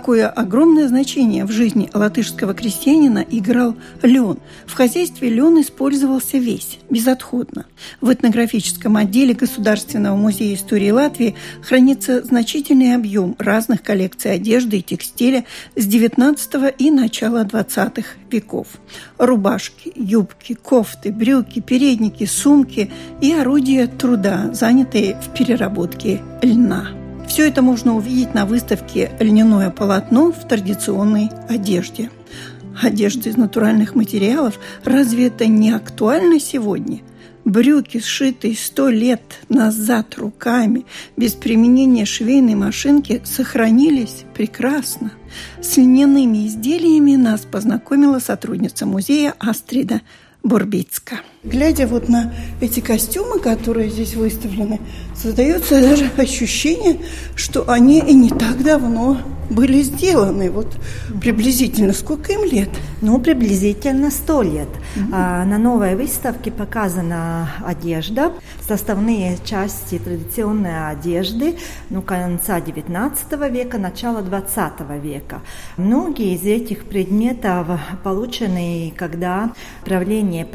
Какое огромное значение в жизни латышского крестьянина играл лен. В хозяйстве лен использовался весь, безотходно. В этнографическом отделе Государственного музея истории Латвии хранится значительный объем разных коллекций одежды и текстиля с XIX и начала XX веков. Рубашки, юбки, кофты, брюки, передники, сумки и орудия труда, занятые в переработке льна. Все это можно увидеть на выставке «Льняное полотно в традиционной одежде». Одежда из натуральных материалов, разве это не актуально сегодня? Брюки, сшитые сто лет назад руками, без применения швейной машинки, сохранились прекрасно. С льняными изделиями нас познакомила сотрудница музея Астрида Бурбицка. Глядя вот на эти костюмы, которые здесь выставлены, создается даже ощущение, что они и не так давно были сделаны. Вот приблизительно сколько им лет? Ну, приблизительно сто лет. Mm-hmm. А, на новой выставке показана одежда, составные части традиционной одежды ну, конца XIX века, начала XX века. Многие из этих предметов получены, когда правление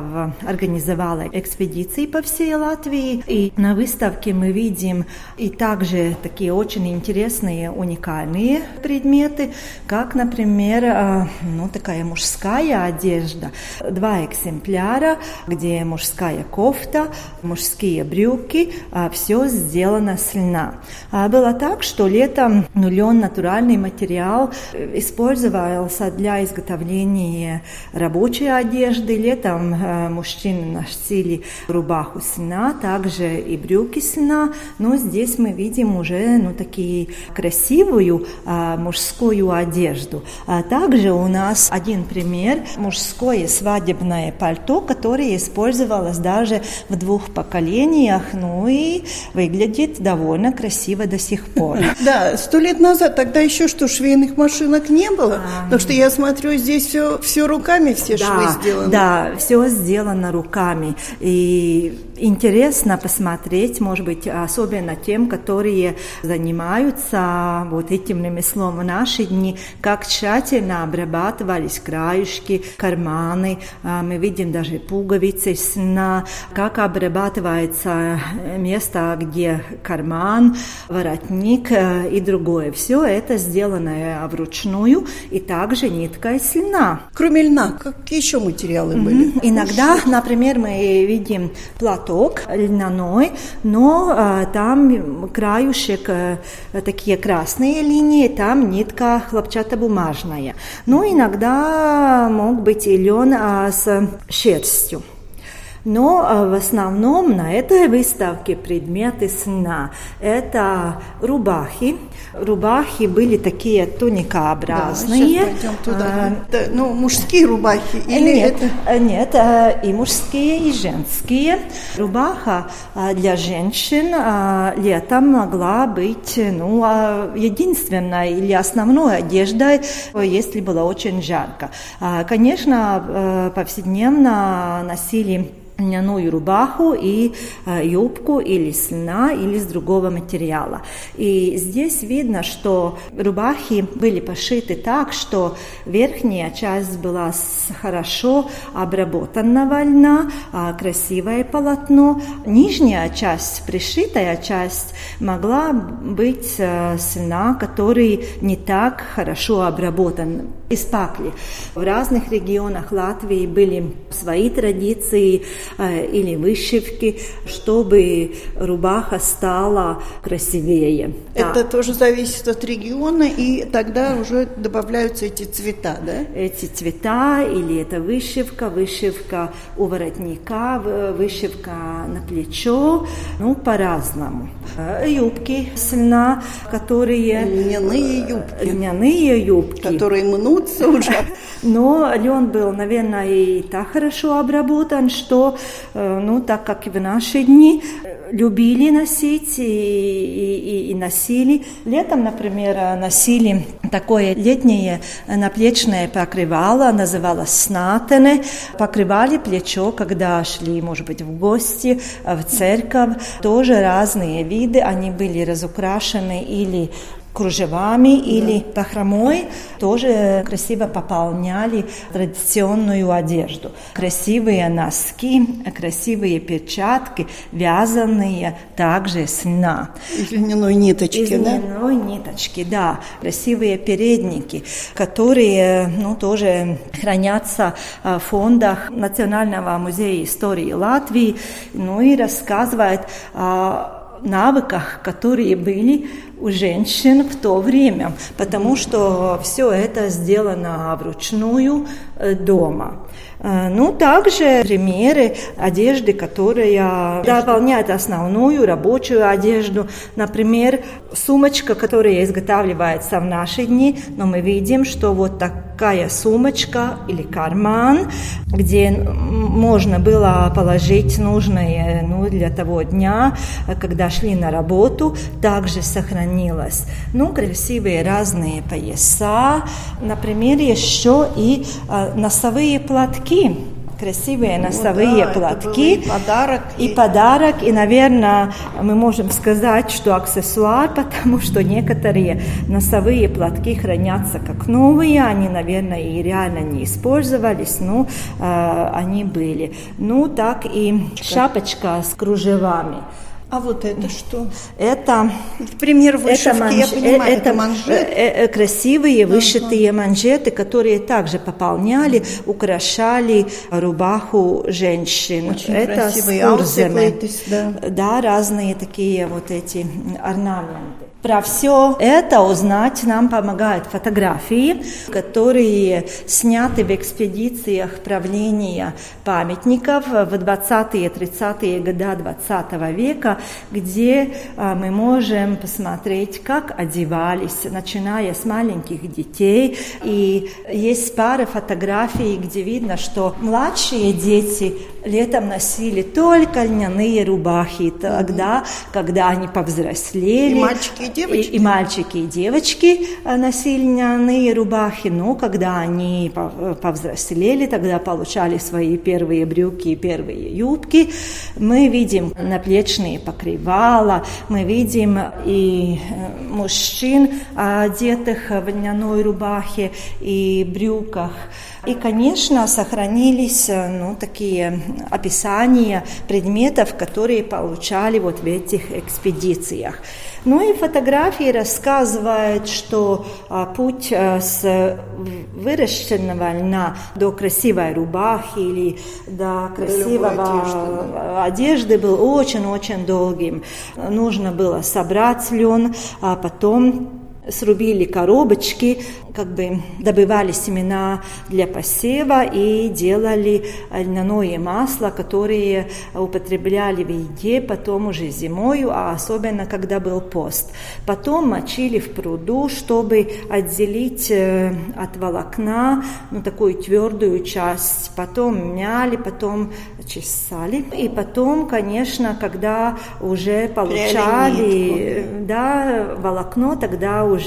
памятников организовало экспедиции по всей Латвии. И на выставке мы видим и также такие очень интересные, уникальные предметы, как, например, а, ну, такая мужская одежда. Два экземпляра, где мужская кофта, мужские брюки, а, все сделано с льна. А было так, что летом ну, лен натуральный материал э, использовался для изготовления рабочей одежды. Летом э, мужчины носили рубаху с льна, также и брюки с льна. Но здесь мы видим уже ну, такие красивую мужскую одежду. А также у нас один пример мужское свадебное пальто, которое использовалось даже в двух поколениях, ну и выглядит довольно красиво до сих пор. Да, сто лет назад тогда еще что, швейных машинок не было? А, Потому что я смотрю, здесь все, все руками, все швы сделаны. Да, все сделано руками. И интересно посмотреть, может быть, особенно тем, которые занимаются вот этим ремеслом в наши дни, как тщательно обрабатывались краешки, карманы. А, мы видим даже пуговицы сна, как обрабатывается место, где карман, воротник э, и другое. Все это сделано вручную и также нитка из льна. Кроме льна, какие еще материалы mm-hmm. были? Иногда, например, мы видим платок льняной, но а, там краюшек а, такие красные линии, там нитка хлопчатобумажная. Но иногда мог быть и лен а, с шерстью. Но а, в основном на этой выставке предметы сна – это рубахи. Рубахи были такие туникообразные. Да, туда. А, да, ну, мужские рубахи или нет, это? Нет, а, и мужские, и женские. Рубаха а, для женщин летом могла быть ну, единственной или основной одеждой, если было очень жарко. Конечно, повседневно носили льняную рубаху и э, юбку или с или с другого материала. И здесь видно, что рубахи были пошиты так, что верхняя часть была с хорошо обработанного льна, э, красивое полотно. Нижняя часть, пришитая часть, могла быть э, который не так хорошо обработан. Из пакли. В разных регионах Латвии были свои традиции, или вышивки, чтобы рубаха стала красивее. Это да. тоже зависит от региона, и тогда уже добавляются эти цвета, да? Эти цвета, или это вышивка, вышивка у воротника, вышивка на плечо, ну, по-разному. Э, юбки с льна, которые... Льняные юбки. Льняные юбки. Которые мнутся уже. Но лен был, наверное, и так хорошо обработан, что, э, ну, так как и в наши дни, любили носить и, и, и носили. Летом, например, носили такое летнее наплечное покрывало, называлось снатене. Покрывали плечо, когда шли, может быть, в гости, в церковь. Тоже разные виды, они были разукрашены или кружевами да. или бахромой тоже красиво пополняли традиционную одежду. Красивые носки, красивые перчатки, вязаные также с льна. Из льняной ниточки, Из да? льняной ниточки, да. Красивые передники, которые ну, тоже хранятся в фондах Национального музея истории Латвии, ну и рассказывают о навыках, которые были у женщин в то время, потому что все это сделано вручную э, дома. Э, ну, также примеры одежды, которая дополняет основную рабочую одежду. Например, сумочка, которая изготавливается в наши дни, но мы видим, что вот такая сумочка или карман, где можно было положить нужное ну, для того дня, когда шли на работу, также сохранилась. Ну, красивые разные пояса, например, еще и э, носовые платки платки, красивые ну, носовые да, платки. и подарок. И, и подарок. И, наверное, мы можем сказать, что аксессуар, потому что некоторые носовые платки хранятся как новые. Они, наверное, и реально не использовались, но э, они были. Ну, так и шапочка с кружевами. А вот это что? Это пример вышивки, это манж... я понимаю, это, это манжеты. Э, э, красивые вышитые uh-huh. манжеты, которые также пополняли, украшали рубаху женщин. Очень это красивые аусы, да. да, разные такие вот эти орнаменты. Про все это узнать нам помогают фотографии, которые сняты в экспедициях правления памятников в 20-30-е годы 20 века, где а, мы можем посмотреть, как одевались, начиная с маленьких детей. И есть пара фотографий, где видно, что младшие дети летом носили только льняные рубахи, тогда, когда они повзрослели. И мальчики девочки? И, и мальчики, и девочки э, носили льняные рубахи, но когда они э, повзрослели, тогда получали свои первые брюки и первые юбки. Мы видим наплечные покрывала, мы видим и э, мужчин, одетых в льняной рубахе и брюках. И, конечно, сохранились ну, такие описания предметов, которые получали вот в этих экспедициях. Ну и фотографии рассказывают, что а, путь а, с выращенного льна до красивой рубахи или до красивого одежды, одежды был очень-очень долгим. Нужно было собрать лен, а потом срубили коробочки, как бы добывали семена для посева и делали льняное масло, которое употребляли в еде потом уже зимою, а особенно когда был пост. Потом мочили в пруду, чтобы отделить э, от волокна ну, такую твердую часть. Потом мяли, потом чесали. И потом, конечно, когда уже получали да, волокно, тогда уже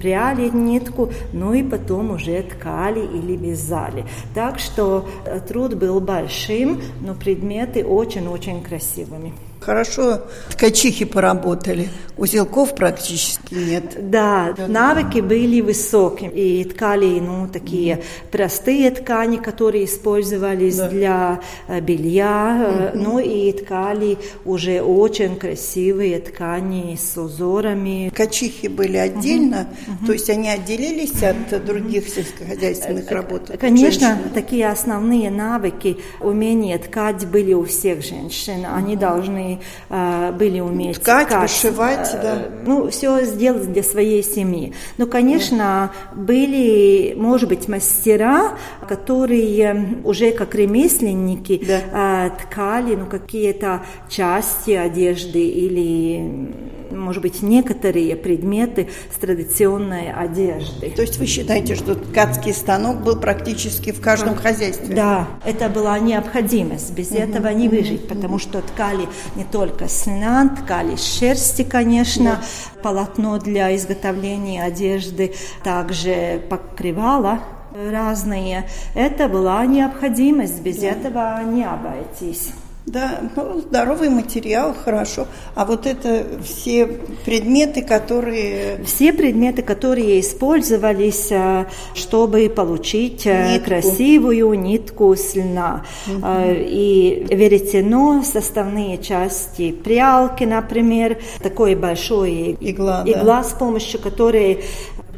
пряли нитку, ну и потом уже ткали или вязали. Так что э, труд был большим, но предметы очень-очень красивыми. Хорошо ткачихи поработали. Узелков практически нет. Да, навыки были высокие. И ткали, ну, такие простые ткани, которые использовались да. для э, белья. Угу. Ну, и ткали уже очень красивые ткани с узорами. Ткачихи были отдельно, угу. то есть они отделились от других сельскохозяйственных работ? Конечно, женщин. такие основные навыки, умения ткать были у всех женщин. Они должны э, были уметь ткать, ткать вышивать, э, да. Ну, все сделать для своей семьи. Но, конечно, да. были, может быть, мастера, которые уже как ремесленники да. э, ткали ну, какие-то части одежды или может быть, некоторые предметы с традиционной одежды. То есть вы считаете, что ткацкий станок был практически в каждом да. хозяйстве? Да, это была необходимость, без угу. этого не выжить, угу. потому что ткали не только с льна, ткали шерсти, конечно, да. полотно для изготовления одежды, также покрывало разные. Это была необходимость, без да. этого не обойтись. Да, ну, здоровый материал, хорошо. А вот это все предметы, которые... Все предметы, которые использовались, э, чтобы получить э, нитку. красивую нитку с льна. Угу. И веретено, составные части прялки, например, такой большой игла, игла да. с помощью которой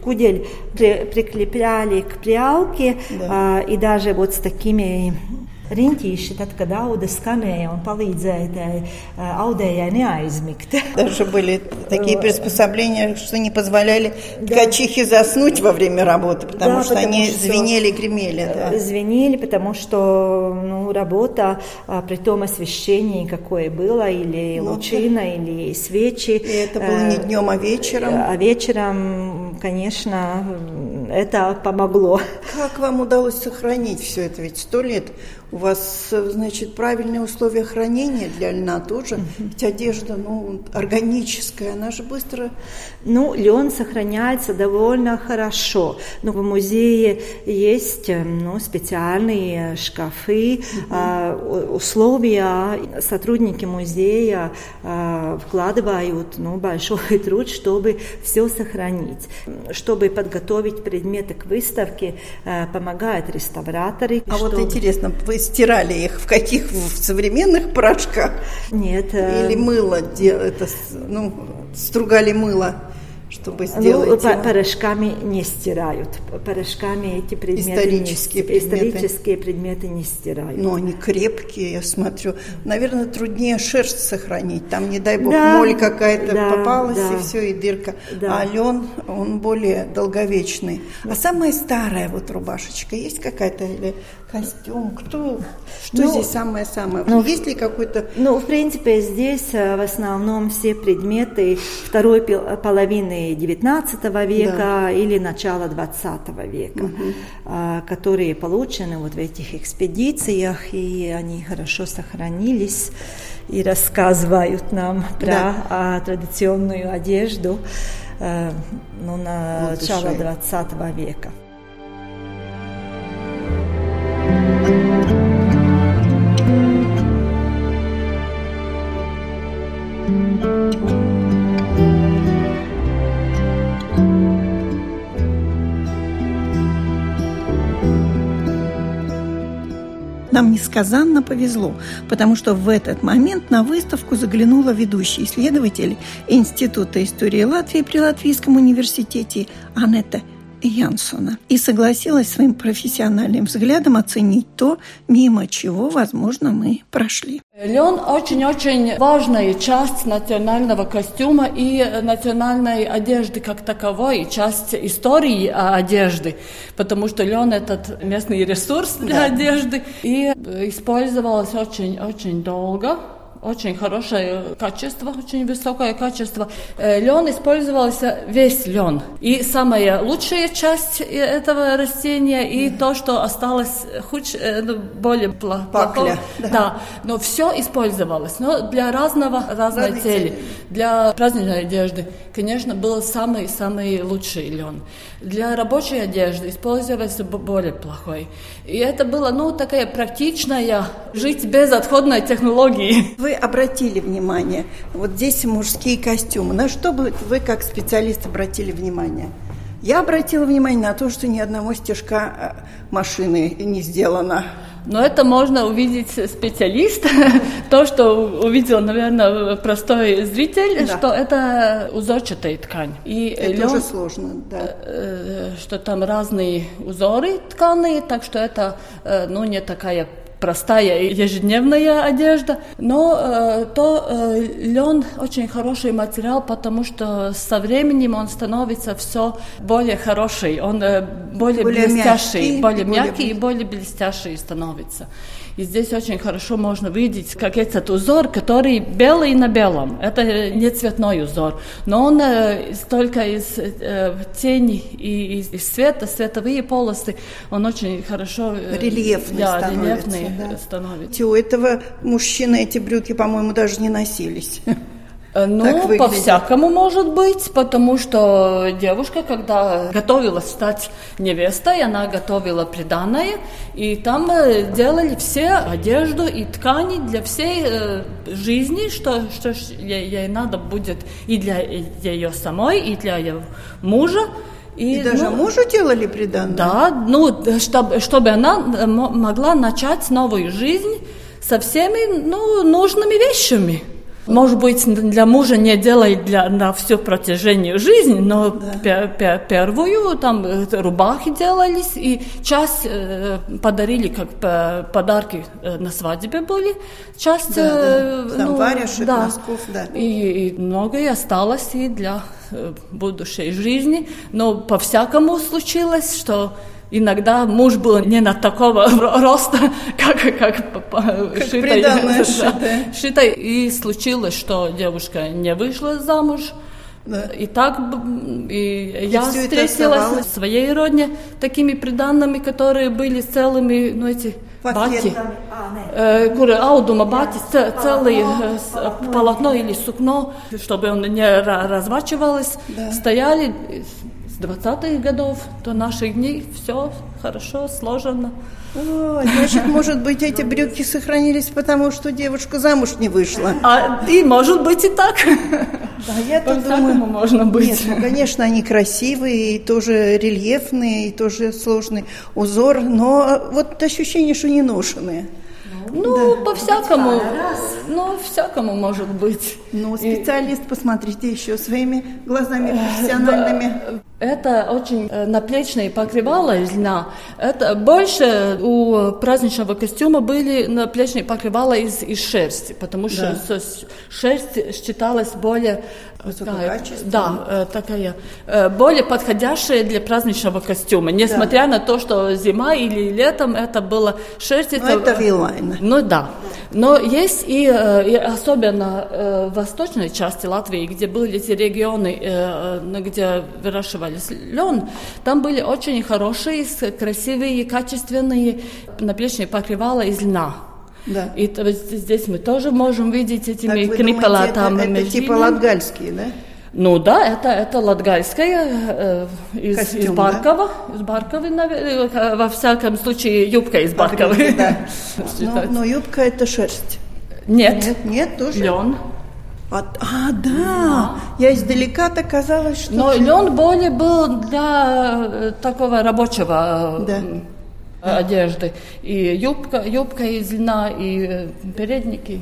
кудель при, прикрепляли к прялке, да. и даже вот с такими riņķīši, tad, kad auda skanēja un palīdzēja tai аудējai неизмigt. Даже были такие приспособления, что не позволяли да. ткачихе заснуть во время работы, потому да, что потому они что звенели, гремели. Да. Звенели, потому что ну, работа а, при том освещении, какое было, или ну, лучина, да. или свечи. И это было не днем, а вечером. А вечером, конечно, это помогло. Как вам удалось сохранить все это? Ведь сто лет у вас, значит, правильные условия хранения для льна тоже. Ведь одежда, ну, органическая, она же быстро... Ну, лен сохраняется довольно хорошо. Но в музее есть ну, специальные шкафы, угу. условия. Сотрудники музея а, вкладывают ну, большой труд, чтобы все сохранить. Чтобы подготовить предметы к выставке, а, помогают реставраторы. А чтобы... вот интересно, вы стирали их в каких в современных порошках? Нет. Или мыло, это, ну, стругали мыло? Чтобы ну, сделать... Ну, порошками не стирают. Порошками эти предметы исторические, не, предметы. исторические предметы не стирают. Но они крепкие, я смотрю. Наверное, труднее шерсть сохранить. Там, не дай бог, да, моль какая-то да, попалась, да. и все, и дырка. Да. А лен, он более долговечный. А самая старая вот рубашечка есть какая-то или костюм? Кто? Что ну, здесь самое-самое? Ну, есть ли какой-то... Ну, в принципе, здесь э, в основном все предметы второй половины XIX века да. или начала XX века, угу. которые получены вот в этих экспедициях, и они хорошо сохранились и рассказывают нам про да. традиционную одежду э, ну, начала XX века. Несказанно повезло, потому что в этот момент на выставку заглянула ведущий исследователь Института истории Латвии при Латвийском университете Анетта Янсона и согласилась своим профессиональным взглядом оценить то, мимо чего, возможно, мы прошли. Лен очень-очень важная часть национального костюма и национальной одежды как таковой, часть истории одежды, потому что лен этот местный ресурс для да. одежды и использовалась очень-очень долго очень хорошее качество, очень высокое качество. Э, лен использовался весь лен. И самая лучшая часть этого растения, и то, что осталось хуч, э, ну, более плохо. Да. да. Но все использовалось. Но для разного, разной Разные цели. цели. Для праздничной одежды, конечно, был самый-самый лучший лен. Для рабочей одежды использовался более плохой. И это было, ну, такая практичная, жить без отходной технологии. Вы вы обратили внимание, вот здесь мужские костюмы, на что бы вы как специалист обратили внимание? Я обратила внимание на то, что ни одного стежка э, машины не сделано. Но это можно увидеть специалист. То, что увидел, наверное, простой зритель, да. что это узорчатая ткань. И это лен, уже сложно, да. Э, э, что там разные узоры тканые, так что это ну, не такая простая ежедневная одежда, но э, то э, лен очень хороший материал, потому что со временем он становится все более хороший, он э, более, более блестящий, мягкий, более мягкий и более блестящий становится. И здесь очень хорошо можно видеть, как этот узор, который белый на белом. Это не цветной узор, но он э, только из э, тени и из, из света, световые полосы, он очень хорошо э, рельефный да, становится. Рельефный да. становится. У этого мужчины эти брюки, по-моему, даже не носились. Э, ну, по-всякому может быть, потому что девушка, когда готовилась стать невестой, она готовила приданное, и там э, делали все одежду и ткани для всей э, жизни, что, что ей, ей надо будет и для ее самой, и для ее мужа. И, и даже ну, мужу делали приданное? Да, ну, чтобы, чтобы она могла начать новую жизнь со всеми ну, нужными вещами. Может быть, для мужа не делает для, на все протяжение жизни, но да. первую там э, рубахи делались, и часть э, подарили как подарки э, на свадьбе были, часть... Да, э, да. ну, варежек, да. носков, да. И, и многое осталось и для э, будущей жизни, но по-всякому случилось, что Иногда муж был не на такого роста, как, как, как Шита. Да, Шита. И случилось, что девушка не вышла замуж. Да. И так и, и я встретилась в своей родне такими приданными, которые были целыми, ну эти бати, э, куры аудума бати, целые э, полотно или сукно, чтобы он не разворачивалось, да. стояли 20-х годов до наших дней все хорошо сложено. О, значит, может быть, эти брюки сохранились, потому что девушка замуж не вышла. А и может быть и так. Да, я так думаю. можно быть. Нет, ну, конечно, они красивые, и тоже рельефные, и тоже сложный узор, но вот ощущение, что не ношеные. Ну, да. по-всякому. Ну, всякому может быть. Ну, специалист, и... посмотрите еще своими глазами профессиональными. Да. Это очень э, наплечные покрывала из льна. Это больше у праздничного костюма были наплечные покрывала из, из шерсти, потому что да. шерсть считалась более такая, да, э, такая э, более подходящая для праздничного костюма, несмотря да. на то, что зима или летом это было шерсть. Ну, это, это вилайн. Ну да. Но есть и, и особенно в восточной части Латвии, где были эти регионы, где выращивали назывались лен, там были очень хорошие, красивые, качественные наплечные покрывала из льна. Да. И то, здесь мы тоже можем видеть этими крипалатами. Это, это типа латгальские, да? Ну да, это, это латгальская э, из, Костюм, из Баркова. Да? Из Барковы, наверное, во всяком случае, юбка из Барковы. Да. но, но юбка это шерсть. Нет. Нет, нет тоже. Лен. А, а да. да, я издалека-то казалось, что... Но лен более был для такого рабочего да. одежды. И юбка, юбка из льна, и передники.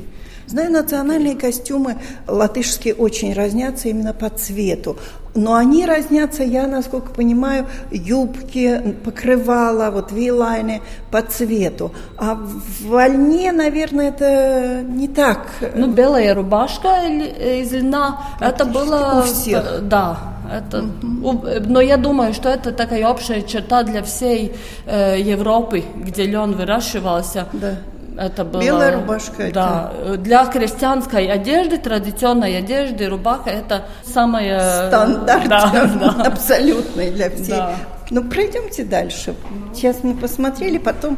Знаю, национальные костюмы латышские очень разнятся именно по цвету. Но они разнятся, я, насколько понимаю, юбки, покрывала, вот вилайны по цвету. А в вольне, наверное, это не так. Ну, белая рубашка из льна, это было... У всех. Да, это, угу. но я думаю, что это такая общая черта для всей э, Европы, где лен выращивался. Да. Это было, Белая рубашка. Да. Это... Для крестьянской одежды, традиционной одежды, рубаха это самое... Стандарт. Да, да. Абсолютный для всех. Да. Ну, пройдемте дальше. Сейчас мы посмотрели, потом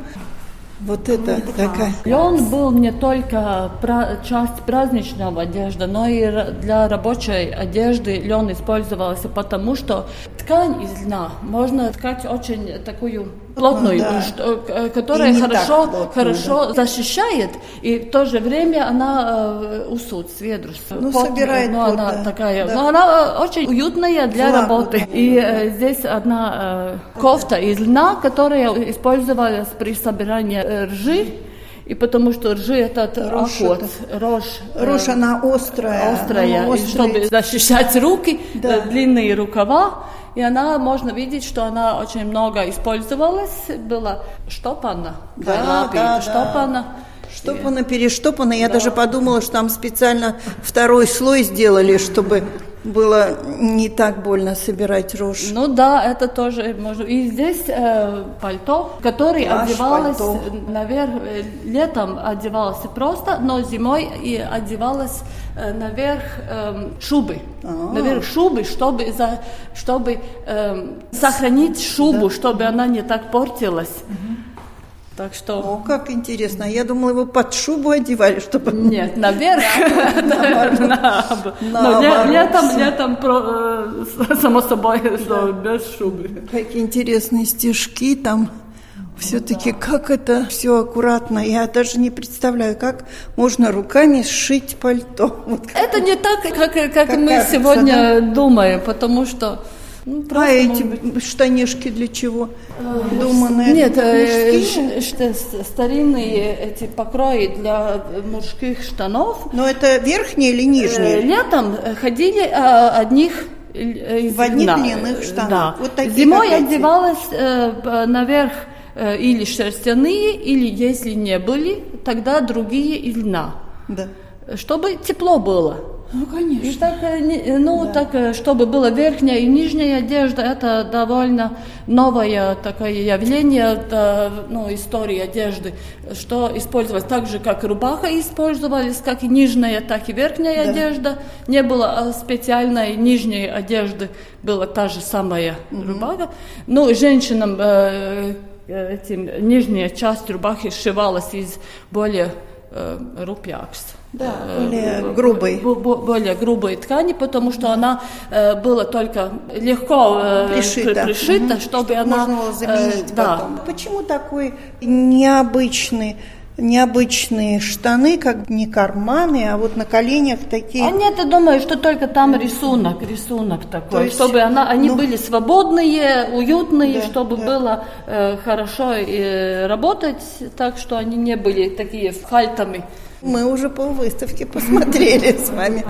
Вот это такая. Лен был не только пра- часть праздничного одежды, но и для рабочей одежды лен использовался, потому что ткань из льна можно ткать очень такую плотную, да. что- э, которая хорошо, хорошо защищает, и в то же время она э, усуд, сведрус. Ну, собирает но пот, она да. такая, Да. но она э, очень уютная для Влагу. работы. И э, здесь одна э, кофта из льна, которая использовалась при собирании э, ржи, и потому что ржи это Рожь охот, рожь. э, Рожь, она острая. острая, она и чтобы защищать руки, Да. э, длинные рукава. И она, можно видеть, что она очень много использовалась, была штопана, Да, да, да. штопана. Штопано, перештопано. Я даже подумала, что там специально второй слой сделали, чтобы было не так больно собирать рожь. Ну да, это тоже можно. И здесь э, пальто, который Плащ, одевалось пальто. наверх, э, летом одевался просто, но зимой и одевалось э, наверх эм, шубы. А. Наверх шубы, чтобы, за, чтобы эм, сохранить шубу, чтобы она не так портилась. Так что... О, как интересно. Я думала, его под шубу одевали, чтобы... Нет, наверх. Летом, летом, э, само собой, без шубы. Какие интересные стежки там. Все-таки как это все аккуратно. Я даже не представляю, как можно руками сшить пальто. Вот Это не так, как, как, Как мы кажется, сегодня думаем, потому что... ну, А эти быть, штанишки для чего? Думанные? Нет, э, мужские? ш- ш- с- старинные эти покрои для мужских штанов. Но это верхние или Э, нижние? Летом э, ходили э, одних э, В одних льна. длинных штанах. Да. Вот такие, Зимой как одевалась э, наверх э, или шерстяные, или если не были, тогда другие из льна. Да. Чтобы тепло было. Ну, конечно. И так, э, не- ну, так, э, чтобы была верхняя и нижняя одежда, это довольно новое такое явление да, ну, истории одежды, что использовалось так же, как рубаха использовались, как и нижняя, так и верхняя Да. одежда. Не было а, специальной нижней одежды, была та же самая рубаха. Ну, женщинам э, э, этим, нижняя часть рубахи сшивалась из более э, рупьякс. Да, Э, более б- грубой. более грубой ткани, потому что она э, была только легко э, Пришита. при- пришита, Мгм. чтобы она... Можно было заменить э, да. потом. Почему такой необычный, необычные штаны, как не карманы, а вот на коленях такие? А нет, я думаю, что только там рисунок, рисунок То такой, есть, чтобы она, они ну, были свободные, уютные, Да, чтобы да. было э, хорошо э, работать, так что они не были такие фальтами. Мы уже полвыставки посмотрели с вами.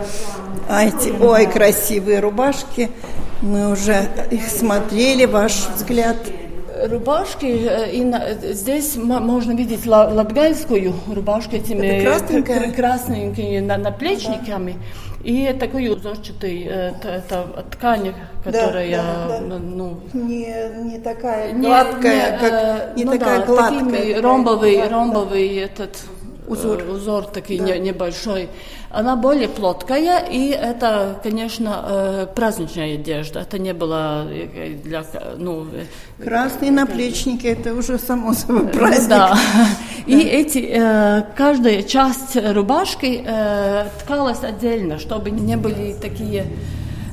А эти, ой, красивые рубашки. Мы уже их смотрели, ваш взгляд. Рубашки, э, и на- э, здесь мо- можно видеть ла- латгальскую рубашку этими Это красненькая? кр- красненькими на- наплечниками и такую узорчатую э, т- это ткань, которая да, да. ну Не, не такая не- гладкая, не, как э, не ну такая да, гладкая. такими ромбовый, ромбовый этот Узор. узор, узор такой не- небольшой. Она более плоткая, и это, конечно, э, праздничная одежда. Это не было э, для, ну, э, Красные наплечники, это уже само собой Ну праздник. Да. И эти, э, каждая часть рубашки э, ткалась отдельно, чтобы не были такие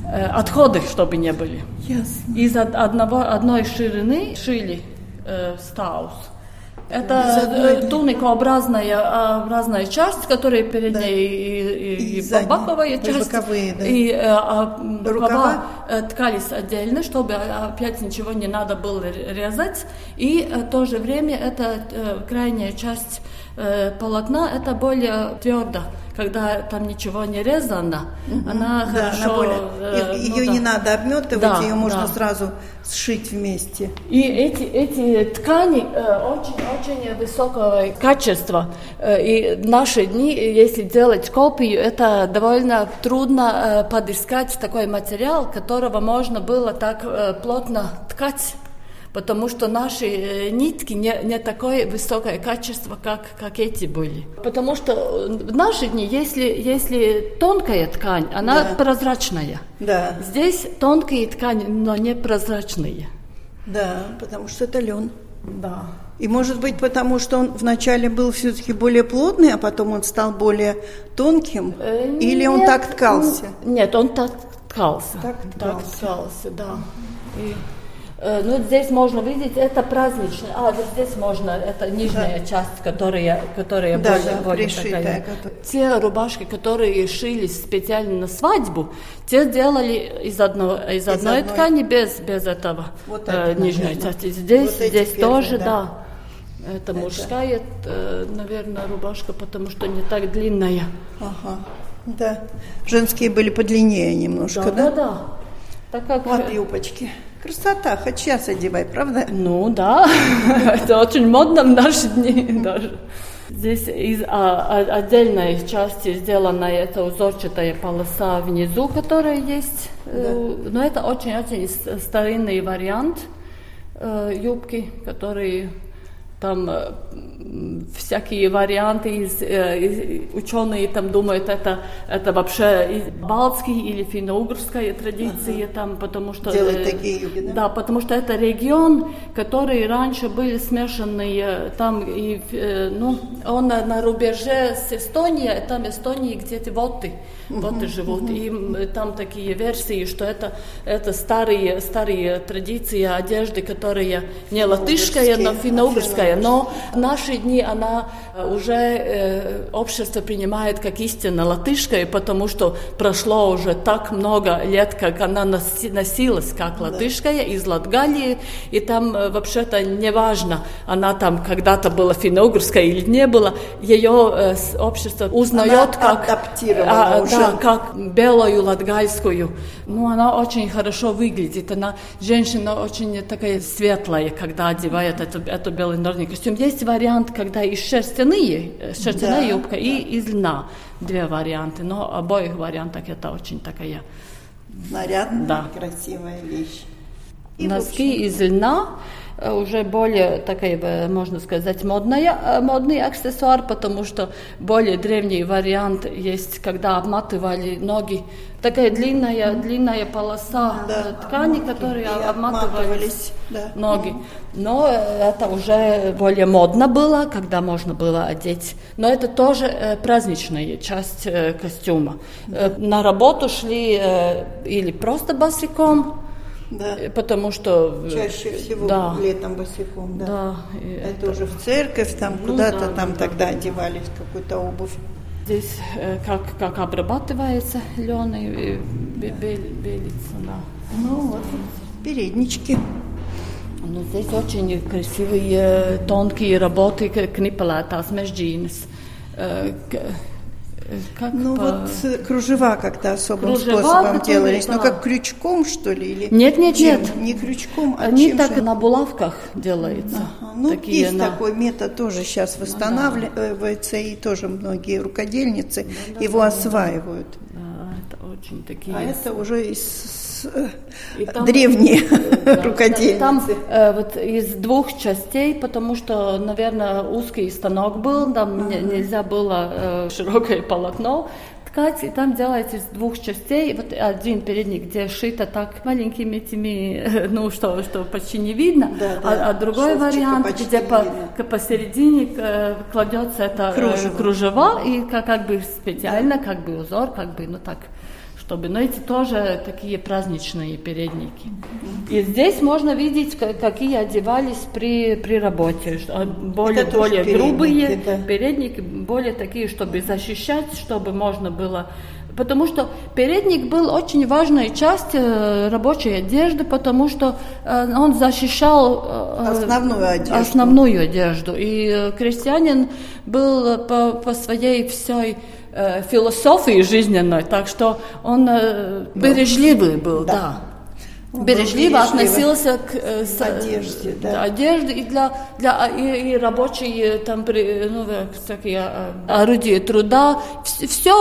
э, отходы, чтобы не были. Ясно. Из од- одного, одной ширины шили э, стаус. Это э, туникообразная образная часть, которая перед Да. ней и, и- И и и часть. боковые, да. И э, а, Рукава? э, ткались отдельно, чтобы а, опять ничего не надо было резать. И в то же время эта э, крайняя часть э, полотна, это более твердо, когда там ничего не резано, она Да, хорошо... она более- э, и- ну ее да. не надо обметывать, Да, ее можно да. сразу сшить вместе. И эти, эти ткани очень-очень высокого качества. Э, И в наши дни, если делать копию, это довольно трудно э, подыскать такой материал, которого можно было так э, плотно ткать. Потому что наши э, нитки не, не такое высокое качество, как, как эти были. Потому что э, в наши дни, если, если тонкая ткань, она Да. прозрачная. Да, Здесь тонкие ткани, но не прозрачные. да, потому что это лен. Да. И может быть потому, что он вначале был все-таки более плотный, а потом он стал более тонким? Э, Или он нет, так ткался? Нет, он так ткался. Так ткался. ткался, да. И, э, ну, здесь можно видеть, это праздничный. А, вот здесь можно, это нижняя часть, которая, которая Да, более, да, более пришитая, такая. которая- Те рубашки, которые шились специально на свадьбу, те делали из, одного, из, одной, одной. ткани без, без этого Вот э, это, нижней наверное. части. Здесь, Вот здесь первые, тоже, да. да. Это мужская, э, наверное, рубашка, потому что не так длинная. Ага, да. Женские были подлиннее немножко, да? да, да. Так как Вот юбочки. Красота, хоть сейчас одевай, правда? Ну да, это очень модно в наши дни даже. Здесь из а, а- отдельной части сделана эта узорчатая полоса внизу, которая есть. Э, Но это очень-очень старинный вариант э, юбки, который там э, всякие варианты, из, э, из- ученые там думают, это, это вообще из балтские или финно-угорская традиция, там, потому что... Э, такие юбки, да? Да, потому что это регион, который раньше были смешанные, там, и, э, ну, он на, рубеже с Эстонией, там Эстонии где-то воты, воты живут, и там такие версии, что это, это старые, старые традиции одежды, которая не латышская, но финно-угорская, а но в наши дни она э, уже э, общество принимает как истинно латышская, потому что прошло уже так много лет, как она носи- носилась как латышская из Латгалии, и там э, вообще-то не важно, она там когда-то была финно-угорская или не была, ее э, общество узнает Она как адаптирована а, уже. да, как белую латгальскую. Ну, она очень хорошо выглядит. Она женщина очень такая светлая, когда одевает эту, эту белый норный костюм. Есть вариант, когда и шерстяные, э, шерстяная Да, юбка, и из льна. Две варианты. Но обоих вариантах это очень такая Нарядная, Да. красивая вещь. И, Носки из льна уже более такая, э, можно сказать, модная, э, модный аксессуар, потому что более древний вариант есть, когда обматывали ноги. Такая длинная, длинная полоса Да. э, ткани, которые обматывались да. ноги. Но э, это уже более модно было, когда можно было одеть. Но это тоже э, праздничная часть э, костюма. Э, на работу шли э, или просто босиком, Да. Э, Потому что... э, Чаще всего да, летом босиком, да. да. и Это, уже в церковь, там Ну куда-то да, там да. тогда одевались в какую-то обувь. Здесь э, как, как обрабатывается лен и бе- бе- белится. Да. Ну вот, переднички. Ну, здесь очень красивые тонкие работы к- книпалатас межджинс. Э, к- э, Как Ну по- вот э, кружева как-то особым Кружева, способом делались. Ну да. как крючком, что ли? Или Нет, нет, чем? нет. Не крючком, а Они чем так же? на булавках делаются. Ага, Ну, Такие есть на- такой метод, тоже сейчас восстанавливается, и тоже многие рукодельницы его осваивают. Да, это очень такие... А это уже из э, И там- древние Да, рукодельницы. Там э, вот из двух частей, потому что, наверное, узкий станок был, там не- нельзя было э, широкое полотно ткать, и там делается из двух частей. Вот один передник, где шито так маленькими этими, э, ну что, что почти не видно, Да, да, а, а другой шовчика вариант, где по, видно. посередине э, кладется это э, Кружево. кружева и как, как бы специально, как бы узор, как бы, ну так чтобы, но эти тоже такие праздничные передники. И здесь можно видеть, ка- какие одевались при, при работе. А, Более, тоже более передники, грубые да. передники, более такие, чтобы защищать, чтобы можно было... Потому что передник был очень важной частью э, рабочей одежды, потому что э, он защищал э, Основную одежду. основную одежду. И крестьянин был по, по своей всей э, философии жизненной, так что он э, бережливый был, Да. да. Был Бережливо относился к э, с- Одежде, да. да, одежде и для, для и, и рабочие там при, ну, э, такие э, орудия труда, все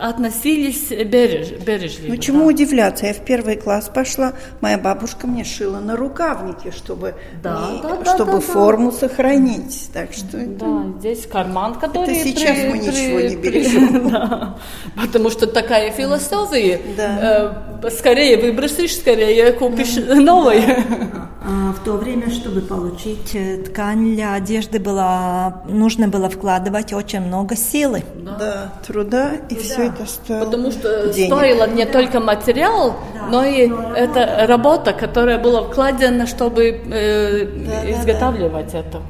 относились береж, бережливо. Ну да. чему удивляться? Я в первый класс пошла, моя бабушка мне шила на рукавнике, чтобы, Да, не- да, да, чтобы да, да. форму сохранить. Так что это- Да, здесь карман, который... сейчас при- мы при- ничего не при- бережем. Да, потому что такая философия. Да. Э, скорее выбросишь, скорее купишь новый. А в то время, чтобы получить э, ткань для одежды, было, нужно было вкладывать очень много силы. Да, да труда, и труда. все это стоило Потому что денег. стоило не только материал, да, но и но это работа, которая была вкладена, чтобы э, да, изготавливать да, да. это.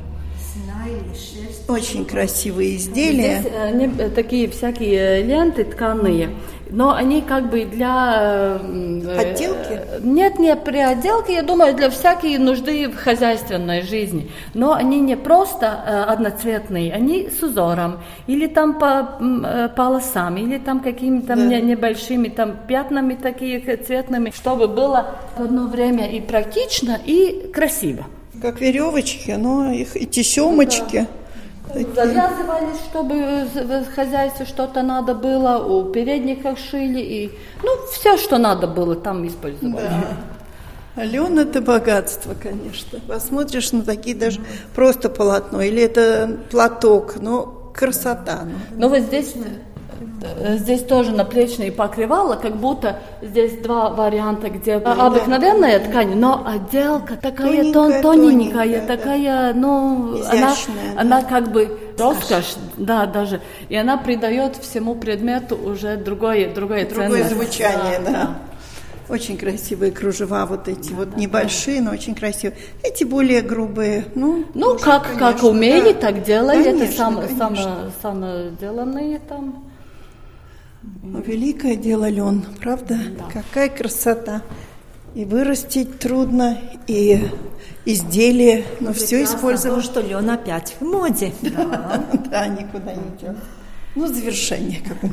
Очень красивые изделия. Здесь они, э, такие всякие ленты тканые. Но они как бы для... Э, Отделки? Нет, не при отделке, я думаю, для всякой нужды в хозяйственной жизни. Но они не просто э, одноцветные, они с узором, или там по э, полосам, или там какими-то да. небольшими там пятнами такие цветными, чтобы было в одно время и практично, и красиво. Как веревочки, но их и тесемочки. Да. Завязывались, чтобы в хозяйстве что-то надо было, у передников шили, и, ну, все, что надо было, там использовали. Да. Алена – это богатство, конечно. Посмотришь на такие даже просто полотно, или это платок, но красота. Ну, вот здесь Здесь тоже наплечные покрывала, как будто здесь два варианта, где да, обыкновенная да. ткань, но отделка такая тоненькая, тоненькая, такая, да. ну, Изящная, она, да. она как бы роскошь, да, даже, и она придает всему предмету уже другое, другое, другое звучание, да. да. Очень красивые кружева, вот эти да, вот да, небольшие, да. но очень красивые. Эти более грубые, ну. Ну тоже, как конечно, как умели, да. так делали, конечно, это сам, само, самоделанные там. Великое дело лен, правда? Да. Какая красота. И вырастить трудно, и изделие, но все использовано. что лен опять в моде. Да, да никуда не идет. Ну, завершение как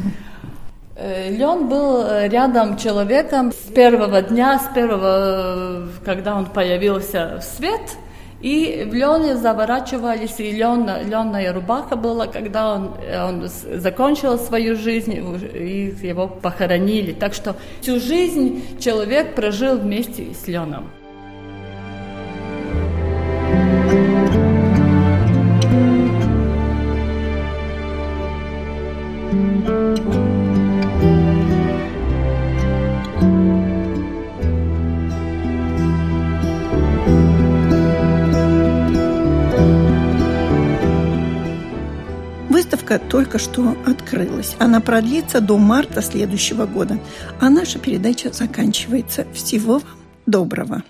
э, Лен был рядом человеком с первого дня, с первого, э, когда он появился в свет – и в лене заворачивались, и лен, ленная рубаха была, когда он, он закончил свою жизнь, и его похоронили. Так что всю жизнь человек прожил вместе с леном. Выставка только что открылась. Она продлится до марта следующего года. А наша передача заканчивается. Всего вам доброго.